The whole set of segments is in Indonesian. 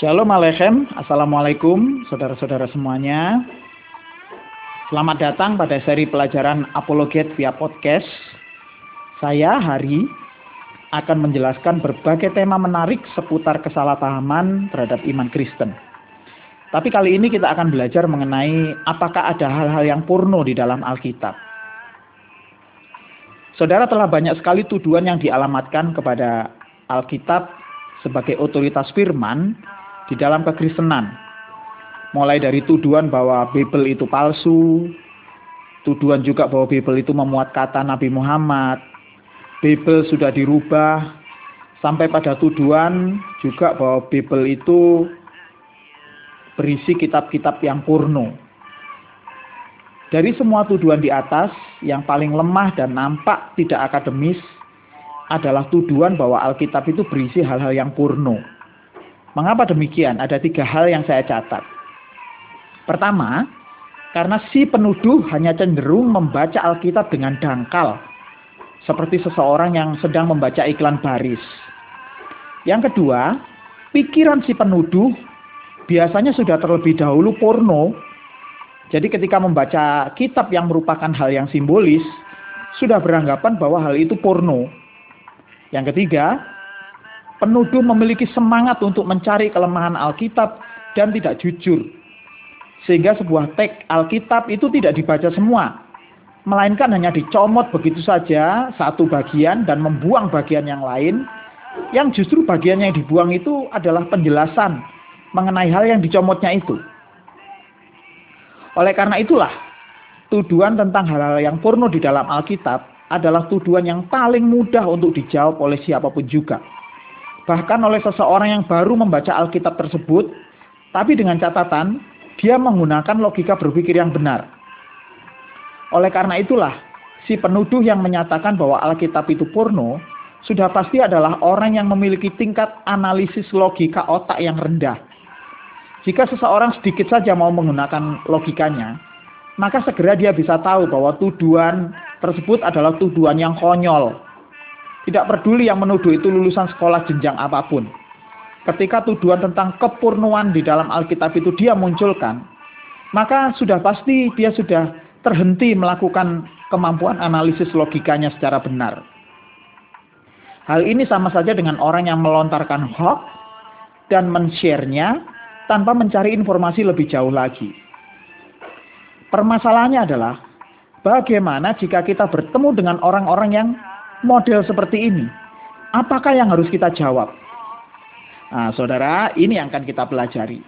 Shalom Aleichem, Assalamualaikum saudara-saudara semuanya. Selamat datang pada seri pelajaran Apologet via podcast. Saya Hari akan menjelaskan berbagai tema menarik seputar kesalahpahaman terhadap iman Kristen. Tapi kali ini kita akan belajar mengenai apakah ada hal-hal yang purno di dalam Alkitab. Saudara telah banyak sekali tuduhan yang dialamatkan kepada Alkitab sebagai otoritas firman di dalam kekristenan. Mulai dari tuduhan bahwa Bible itu palsu, tuduhan juga bahwa Bible itu memuat kata Nabi Muhammad, Bible sudah dirubah, sampai pada tuduhan juga bahwa Bible itu berisi kitab-kitab yang purno. Dari semua tuduhan di atas, yang paling lemah dan nampak tidak akademis adalah tuduhan bahwa Alkitab itu berisi hal-hal yang purno. Mengapa demikian? Ada tiga hal yang saya catat. Pertama, karena si penuduh hanya cenderung membaca Alkitab dengan dangkal, seperti seseorang yang sedang membaca iklan baris. Yang kedua, pikiran si penuduh biasanya sudah terlebih dahulu porno. Jadi ketika membaca kitab yang merupakan hal yang simbolis, sudah beranggapan bahwa hal itu porno. Yang ketiga, penuduh memiliki semangat untuk mencari kelemahan Alkitab dan tidak jujur. Sehingga sebuah teks Alkitab itu tidak dibaca semua, melainkan hanya dicomot begitu saja satu bagian dan membuang bagian yang lain, yang justru bagian yang dibuang itu adalah penjelasan mengenai hal yang dicomotnya itu. Oleh karena itulah, tuduhan tentang hal-hal yang porno di dalam Alkitab adalah tuduhan yang paling mudah untuk dijawab oleh siapa pun juga bahkan oleh seseorang yang baru membaca Alkitab tersebut, tapi dengan catatan dia menggunakan logika berpikir yang benar. Oleh karena itulah, si penuduh yang menyatakan bahwa Alkitab itu porno sudah pasti adalah orang yang memiliki tingkat analisis logika otak yang rendah. Jika seseorang sedikit saja mau menggunakan logikanya, maka segera dia bisa tahu bahwa tuduhan tersebut adalah tuduhan yang konyol, tidak peduli yang menuduh itu lulusan sekolah jenjang apa pun. Ketika tuduhan tentang kepurnuan di dalam Alkitab itu dia munculkan, maka sudah pasti dia sudah terhenti melakukan kemampuan analisis logikanya secara benar. Hal ini sama saja dengan orang yang melontarkan hoax dan men-share-nya tanpa mencari informasi lebih jauh lagi. Permasalahannya adalah bagaimana jika kita bertemu dengan orang-orang yang model seperti ini? Apakah yang harus kita jawab? Nah, saudara, ini yang akan kita pelajari.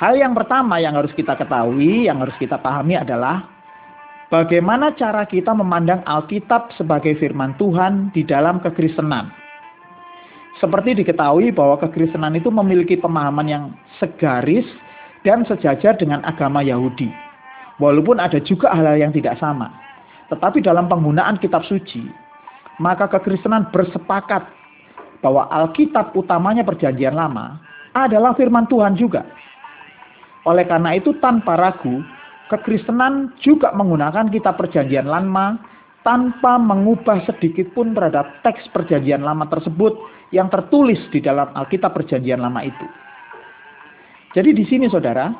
Hal yang pertama yang harus kita ketahui, yang harus kita pahami adalah bagaimana cara kita memandang Alkitab sebagai firman Tuhan di dalam kekristenan. Seperti diketahui bahwa kekristenan itu memiliki pemahaman yang segaris dan sejajar dengan agama Yahudi. Walaupun ada juga hal-hal yang tidak sama. Tetapi dalam penggunaan kitab suci, maka kekristenan bersepakat bahwa Alkitab utamanya perjanjian lama adalah firman Tuhan juga. Oleh karena itu tanpa ragu, kekristenan juga menggunakan kitab perjanjian lama tanpa mengubah sedikit pun terhadap teks perjanjian lama tersebut yang tertulis di dalam Alkitab perjanjian lama itu. Jadi di sini saudara,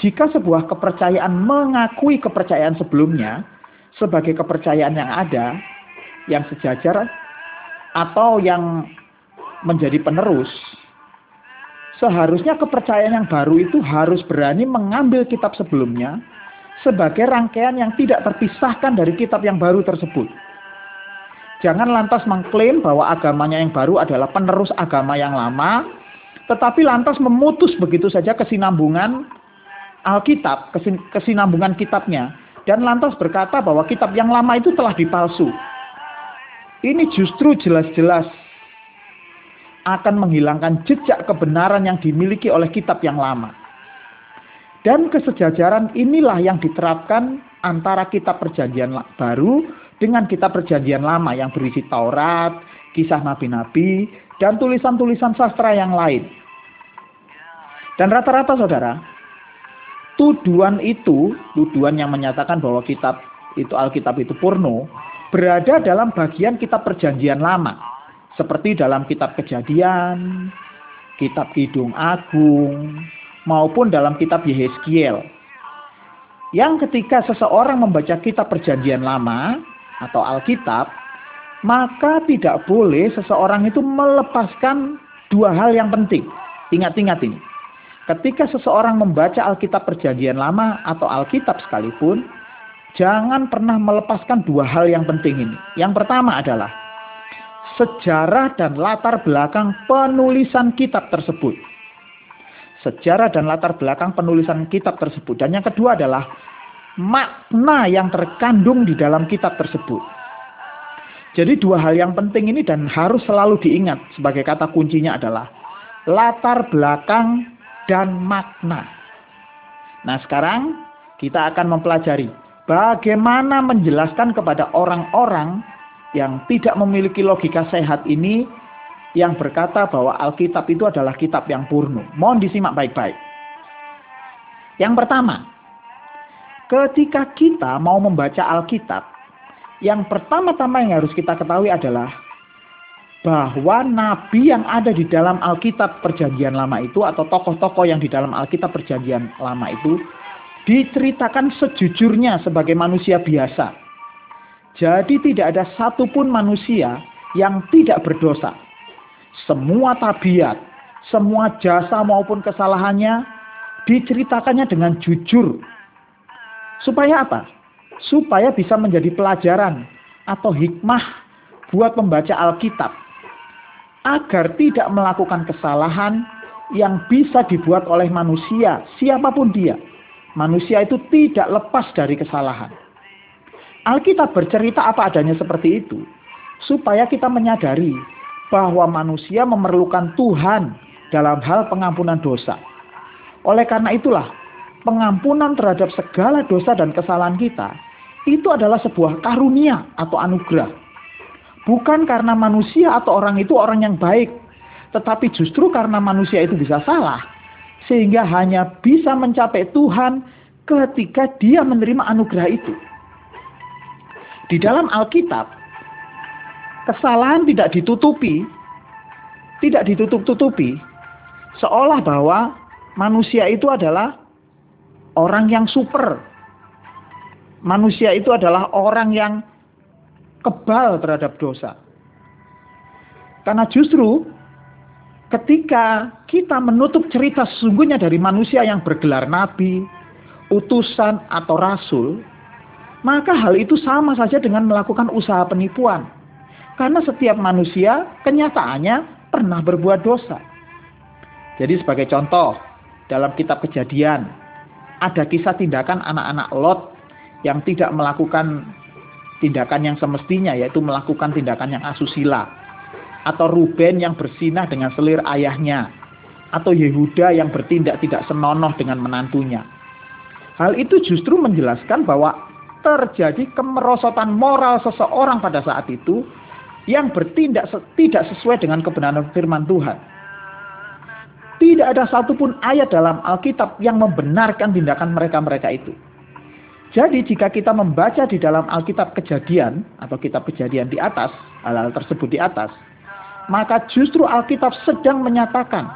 jika sebuah kepercayaan mengakui kepercayaan sebelumnya, sebagai kepercayaan yang ada, yang sejajar, atau yang menjadi penerus, seharusnya kepercayaan yang baru itu harus berani mengambil kitab sebelumnya sebagai rangkaian yang tidak terpisahkan dari kitab yang baru tersebut. Jangan lantas mengklaim bahwa agamanya yang baru adalah penerus agama yang lama, tetapi lantas memutus begitu saja kesinambungan Alkitab, kesinambungan kitabnya dan lantas berkata bahwa kitab yang lama itu telah dipalsu. Ini justru jelas-jelas akan menghilangkan jejak kebenaran yang dimiliki oleh kitab yang lama. Dan kesejajaran inilah yang diterapkan antara kitab perjanjian baru dengan kitab perjanjian lama yang berisi Taurat, kisah nabi-nabi, dan tulisan-tulisan sastra yang lain. Dan rata-rata saudara, tuduhan itu, tuduhan yang menyatakan bahwa kitab itu Alkitab itu porno, berada dalam bagian kitab perjanjian lama. Seperti dalam kitab kejadian, kitab Kidung Agung, maupun dalam kitab Yehezkiel. Yang ketika seseorang membaca kitab perjanjian lama atau Alkitab, maka tidak boleh seseorang itu melepaskan dua hal yang penting. Ingat-ingat ini. Ketika seseorang membaca Alkitab perjanjian lama atau Alkitab sekalipun, jangan pernah melepaskan dua hal yang penting ini. Yang pertama adalah sejarah dan latar belakang penulisan kitab tersebut. Sejarah dan latar belakang penulisan kitab tersebut. Dan yang kedua adalah makna yang terkandung di dalam kitab tersebut. Jadi dua hal yang penting ini dan harus selalu diingat sebagai kata kuncinya adalah latar belakang dan makna. Nah sekarang kita akan mempelajari bagaimana menjelaskan kepada orang-orang yang tidak memiliki logika sehat ini yang berkata bahwa Alkitab itu adalah kitab yang purno. Mohon disimak baik-baik. Yang pertama, ketika kita mau membaca Alkitab, yang pertama-tama yang harus kita ketahui adalah bahwa nabi yang ada di dalam Alkitab Perjanjian Lama itu atau tokoh-tokoh yang di dalam Alkitab Perjanjian Lama itu diceritakan sejujurnya sebagai manusia biasa. Jadi tidak ada satupun manusia yang tidak berdosa. Semua tabiat, semua jasa maupun kesalahannya diceritakannya dengan jujur. Supaya apa? Supaya bisa menjadi pelajaran atau hikmah buat membaca Alkitab agar tidak melakukan kesalahan yang bisa dibuat oleh manusia, siapa pun dia. Manusia itu tidak lepas dari kesalahan. Alkitab bercerita apa adanya seperti itu, supaya kita menyadari bahwa manusia memerlukan Tuhan dalam hal pengampunan dosa. Oleh karena itulah, pengampunan terhadap segala dosa dan kesalahan kita itu adalah sebuah karunia atau anugerah Bukan karena manusia atau orang itu orang yang baik, tetapi justru karena manusia itu bisa salah, sehingga hanya bisa mencapai Tuhan ketika dia menerima anugerah itu. Di dalam Alkitab, kesalahan tidak ditutupi, tidak ditutup-tutupi, seolah bahwa manusia itu adalah orang yang super. Manusia itu adalah orang yang kebal terhadap dosa. Karena justru ketika kita menutup cerita sesungguhnya dari manusia yang bergelar nabi, utusan atau rasul, maka hal itu sama saja dengan melakukan usaha penipuan. Karena setiap manusia kenyataannya pernah berbuat dosa. Jadi sebagai contoh, dalam kitab kejadian, ada kisah tindakan anak-anak Lot yang tidak melakukan tindakan yang semestinya yaitu melakukan tindakan yang asusila atau Ruben yang bersinah dengan selir ayahnya atau Yehuda yang bertindak tidak senonoh dengan menantunya. Hal itu justru menjelaskan bahwa terjadi kemerosotan moral seseorang pada saat itu yang bertindak tidak sesuai dengan kebenaran firman Tuhan. Tidak ada satupun ayat dalam Alkitab yang membenarkan tindakan mereka-mereka itu. Jadi jika kita membaca di dalam Alkitab kejadian atau kitab kejadian di atas, hal-hal tersebut di atas, maka justru Alkitab sedang menyatakan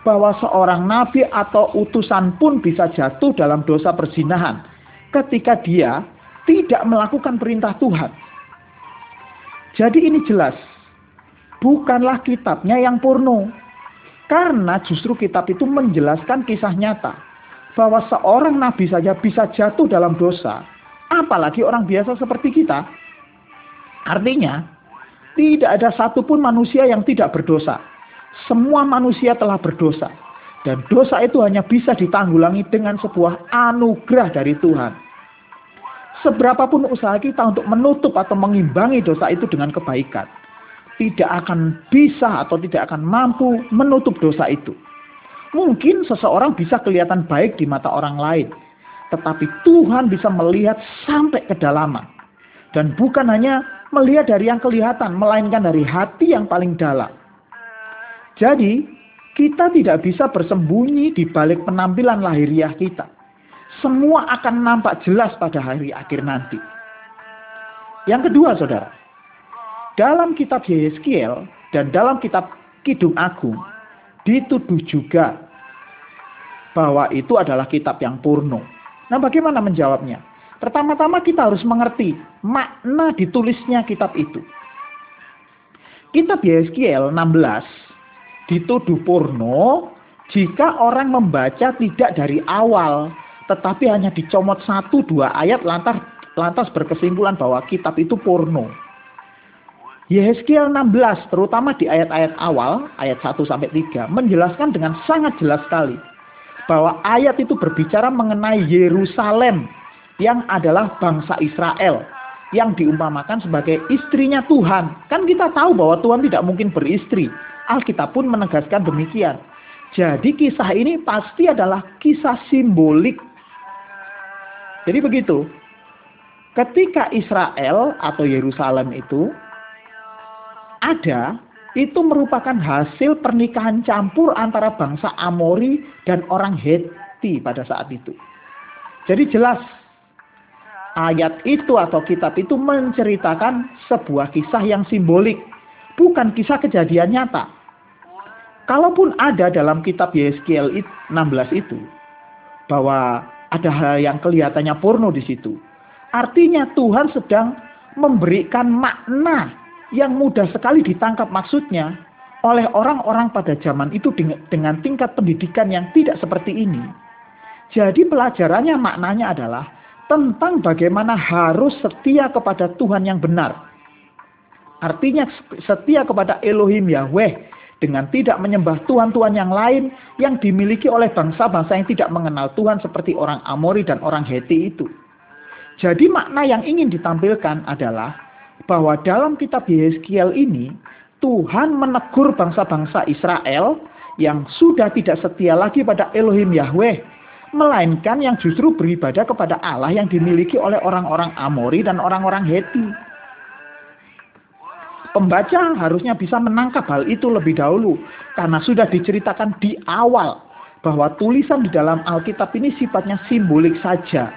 bahwa seorang nabi atau utusan pun bisa jatuh dalam dosa perzinahan ketika dia tidak melakukan perintah Tuhan. Jadi ini jelas, bukanlah kitabnya yang purno. Karena justru kitab itu menjelaskan kisah nyata bahwa seorang nabi saja bisa jatuh dalam dosa, apalagi orang biasa seperti kita. Artinya, tidak ada satupun manusia yang tidak berdosa. Semua manusia telah berdosa. Dan dosa itu hanya bisa ditanggulangi dengan sebuah anugerah dari Tuhan. Seberapapun usaha kita untuk menutup atau mengimbangi dosa itu dengan kebaikan, tidak akan bisa atau tidak akan mampu menutup dosa itu. Mungkin seseorang bisa kelihatan baik di mata orang lain, tetapi Tuhan bisa melihat sampai kedalaman. Dan bukan hanya melihat dari yang kelihatan, melainkan dari hati yang paling dalam. Jadi, kita tidak bisa bersembunyi di balik penampilan lahiriah kita. Semua akan nampak jelas pada hari akhir nanti. Yang kedua, saudara, dalam kitab Yeskiel dan dalam kitab Kidung Agung, dituduh juga bahwa itu adalah kitab yang purno. Nah, bagaimana menjawabnya? Pertama-tama kita harus mengerti makna ditulisnya kitab itu. Kitab Yeskiel 16 dituduh purno jika orang membaca tidak dari awal, tetapi hanya dicomot satu dua ayat lantas lantas berkesimpulan bahwa kitab itu porno. Yeskiel 16 terutama di ayat-ayat awal, ayat 1 sampai 3 menjelaskan dengan sangat jelas sekali bahwa ayat itu berbicara mengenai Yerusalem yang adalah bangsa Israel yang diumpamakan sebagai istrinya Tuhan. Kan kita tahu bahwa Tuhan tidak mungkin beristri. Alkitab pun menegaskan demikian. Jadi kisah ini pasti adalah kisah simbolik. Jadi begitu. Ketika Israel atau Yerusalem itu ada, itu merupakan hasil pernikahan campur antara bangsa Amori dan orang Heti pada saat itu. Jadi jelas ayat itu atau kitab itu menceritakan sebuah kisah yang simbolik, bukan kisah kejadian nyata. Kalaupun ada dalam kitab Yeskiel 16 itu bahwa ada hal yang kelihatannya porno di situ. Artinya Tuhan sedang memberikan makna yang mudah sekali ditangkap maksudnya oleh orang-orang pada zaman itu dengan tingkat pendidikan yang tidak seperti ini. Jadi pelajarannya maknanya adalah tentang bagaimana harus setia kepada Tuhan yang benar. Artinya setia kepada Elohim Yahweh dengan tidak menyembah Tuhan-Tuhan yang lain yang dimiliki oleh bangsa-bangsa yang tidak mengenal Tuhan seperti orang Amori dan orang Heti itu. Jadi makna yang ingin ditampilkan adalah bahwa dalam kitab Yeskiel ini Tuhan menegur bangsa-bangsa Israel yang sudah tidak setia lagi pada Elohim Yahweh melainkan yang justru beribadah kepada Allah yang dimiliki oleh orang-orang Amori dan orang-orang Heti. Pembaca harusnya bisa menangkap hal itu lebih dahulu karena sudah diceritakan di awal bahwa tulisan di dalam Alkitab ini sifatnya simbolik saja.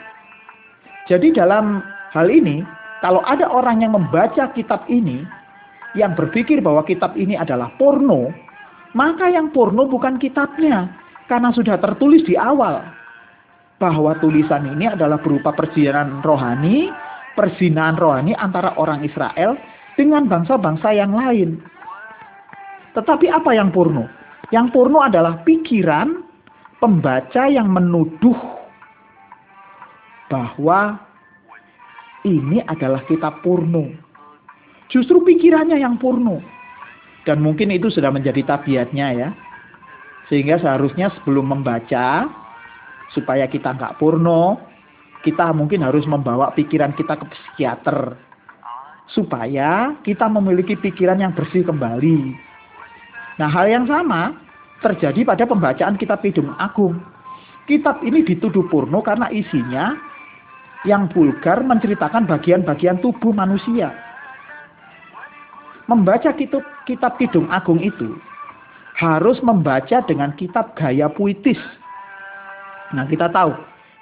Jadi dalam hal ini, kalau ada orang yang membaca kitab ini yang berpikir bahwa kitab ini adalah porno, maka yang porno bukan kitabnya karena sudah tertulis di awal bahwa tulisan ini adalah berupa perjalanan rohani, perzinaan rohani antara orang Israel dengan bangsa-bangsa yang lain. Tetapi apa yang purno? Yang purno adalah pikiran pembaca yang menuduh bahwa ini adalah kitab purno. Justru pikirannya yang purno. Dan mungkin itu sudah menjadi tabiatnya ya. Sehingga seharusnya sebelum membaca, supaya kita nggak purno, kita mungkin harus membawa pikiran kita ke psikiater supaya kita memiliki pikiran yang bersih kembali. Nah, hal yang sama terjadi pada pembacaan kitab Kidung Agung. Kitab ini dituduh purno karena isinya yang vulgar menceritakan bagian-bagian tubuh manusia. Membaca kitab, kitab Kidung Agung itu harus membaca dengan kitab gaya puitis Nah kita tahu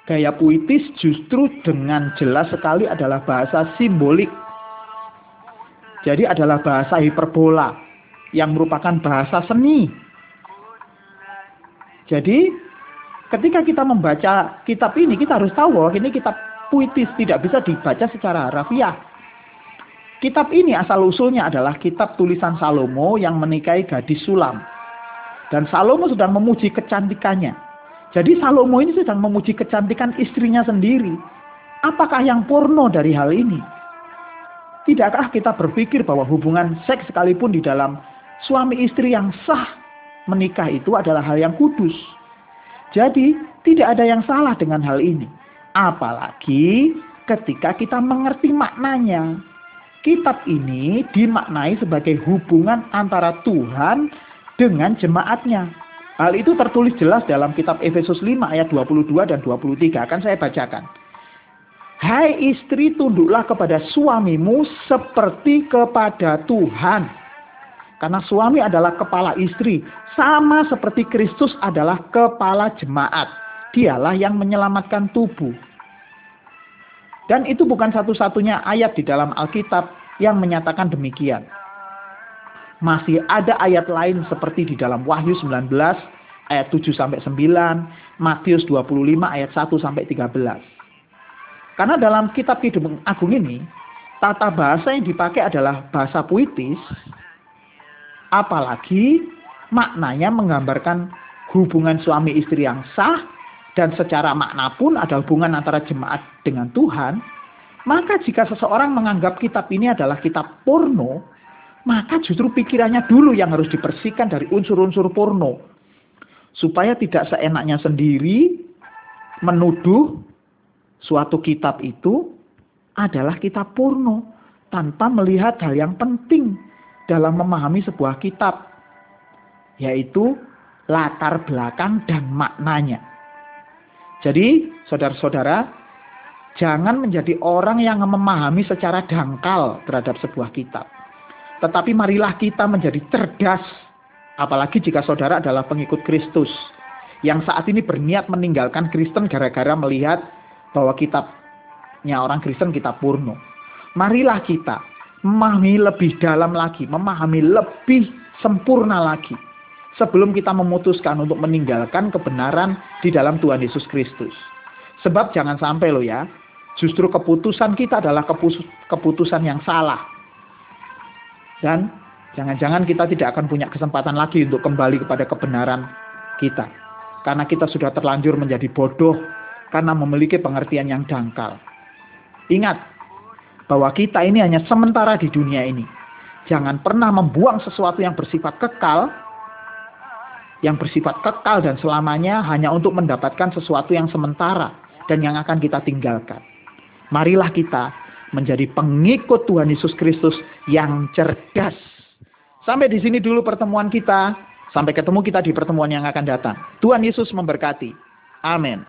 gaya puitis justru dengan jelas sekali adalah bahasa simbolik. Jadi adalah bahasa hiperbola yang merupakan bahasa seni. Jadi ketika kita membaca kitab ini kita harus tahu bahwa ini kitab puitis tidak bisa dibaca secara harafiah. Kitab ini asal usulnya adalah kitab tulisan Salomo yang menikahi gadis Sulam. Dan Salomo sedang memuji kecantikannya. Jadi Salomo ini sedang memuji kecantikan istrinya sendiri. Apakah yang porno dari hal ini? Tidakkah kita berpikir bahwa hubungan seks sekalipun di dalam suami istri yang sah menikah itu adalah hal yang kudus? Jadi tidak ada yang salah dengan hal ini. Apalagi ketika kita mengerti maknanya. Kitab ini dimaknai sebagai hubungan antara Tuhan dengan jemaatnya. Hal itu tertulis jelas dalam kitab Efesus 5 ayat 22 dan 23. Akan saya bacakan. Hai istri tunduklah kepada suamimu seperti kepada Tuhan. Karena suami adalah kepala istri. Sama seperti Kristus adalah kepala jemaat. Dialah yang menyelamatkan tubuh. Dan itu bukan satu-satunya ayat di dalam Alkitab yang menyatakan demikian. masih ada ayat lain seperti di dalam Wahyu 19 ayat 7 sampai 9, Matius 25 ayat 1 sampai 13. Karena dalam kitab Kidung Agung ini, tata bahasa yang dipakai adalah bahasa puitis, apalagi maknanya menggambarkan hubungan suami istri yang sah dan secara makna pun ada hubungan antara jemaat dengan Tuhan, maka jika seseorang menganggap kitab ini adalah kitab porno, maka justru pikirannya dulu yang harus dibersihkan dari unsur-unsur porno. Supaya tidak seenaknya sendiri menuduh suatu kitab itu adalah kitab porno tanpa melihat hal yang penting dalam memahami sebuah kitab yaitu latar belakang dan maknanya. Jadi, saudara-saudara, jangan menjadi orang yang memahami secara dangkal terhadap sebuah kitab. Tetapi marilah kita menjadi cerdas, apalagi jika saudara adalah pengikut Kristus, yang saat ini berniat meninggalkan Kristen gara-gara melihat bahwa kitabnya orang Kristen kita purno. Marilah kita memahami lebih dalam lagi, memahami lebih sempurna lagi. Sebelum kita memutuskan untuk meninggalkan kebenaran di dalam Tuhan Yesus Kristus. Sebab jangan sampai loh ya, justru keputusan kita adalah keputusan yang salah dan jangan-jangan kita tidak akan punya kesempatan lagi untuk kembali kepada kebenaran kita. Karena kita sudah terlanjur menjadi bodoh karena memiliki pengertian yang dangkal. Ingat bahwa kita ini hanya sementara di dunia ini. Jangan pernah membuang sesuatu yang bersifat kekal, yang bersifat kekal dan selamanya hanya untuk mendapatkan sesuatu yang sementara dan yang akan kita tinggalkan. Marilah kita menjadi pengikut Tuhan Yesus Kristus yang cerdas. Sampai di sini dulu pertemuan kita. Sampai ketemu kita di pertemuan yang akan datang. Tuhan Yesus memberkati. Amin.